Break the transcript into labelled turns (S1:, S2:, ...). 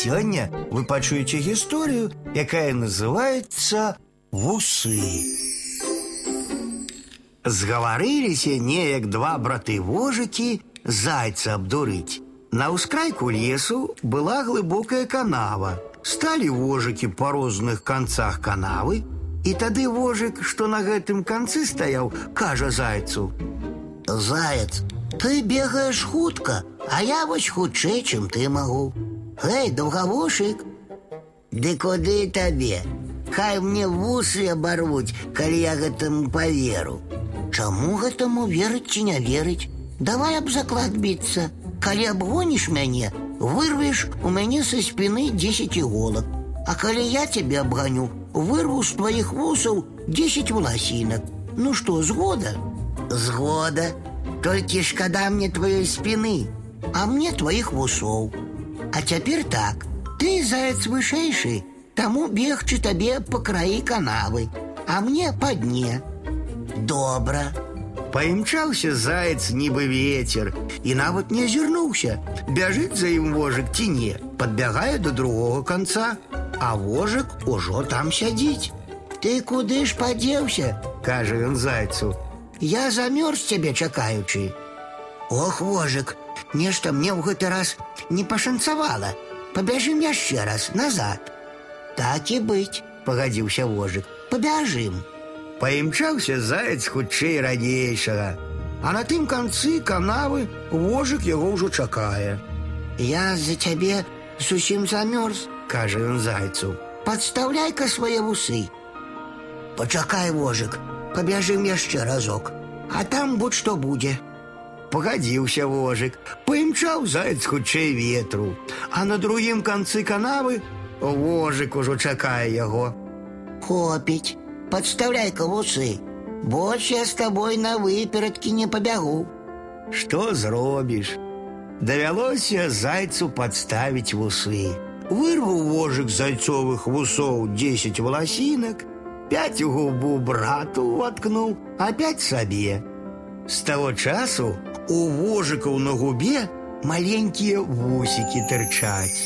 S1: Сёння вы пачуеце гісторыю, якая называется вусы. Згаварыліся неяк два браты-вожыкі зайца абдурыць. На ўскрайку лесу была глыбокая канава. Сталі вожыкі па розных канцах канавы, і тады вожык, што на гэтым канцы стаяў, кажа зайцу: «
S2: Заяц, ты бегаеш хутка, а я вось хутчэй, чым ты магу. Гэй, даўгавушык, Ды куды табе? Хай мне вусы абарвуць, калі я гэтаму паверу. Чаму гэтаму верыць ці не верыць? Давай аб заклад біцца. Калі абгоніш мяне, вырвеш у мяне са спіны 10 іголак. А калі я тебе абганю, вырву з твоих вусаў 10 валасінак. Ну што, згода? Згода. Толькі шкада мне твоей спины, а мне твоих вусоў. А цяпер так, ты заяц вышэйшы, таму бегчы табе па краі канавы, а мне па дне. Добра.
S1: Паімчаўся заяц нібы ветер і нават не азірнуўся. Бяжыць за ім вожык ці не, падбягае до другого канца, а вожык ужо там сядзіць.
S2: Ты куды ж падзеўся,
S1: кажа ён зайцу.
S2: Я замёрз цябе чакаючы. Ох, вожык, нешта мне ў гэты раз не пашанцавала. Пабяжым яшчэ раз назад. Так і быць, пагадзіўся вожык. Пабяжым.
S1: Паімчаўся заяц хутчэй ранейшага. А на тым канцы канавы вожык яго ўжо чакае.
S2: Я за цябе зусім замёрз,
S1: кажа ён зайцу.
S2: Падстаўляй-ка свае вусы. Пачакай вожык, пабяжым яшчэ разок, а там будь што будзе.
S1: Пагадзіўся вожык, паімчаў заяц хутчэй ветру, а на другім канцы канавы вожык ужо чакае яго.
S2: Хопіць, подставляй-ка вусы. Больше я с тобой на выперадкі не пабягу.
S1: Што зробіш? Давялося зайцу подставіць вусы. Вырваў вожык зайцовых вусоў 10 валасінак, пять у губу брату воткнуў, а пять сабе. З таго часу у вожыкаў на губе маленькія вусікі тырчаць.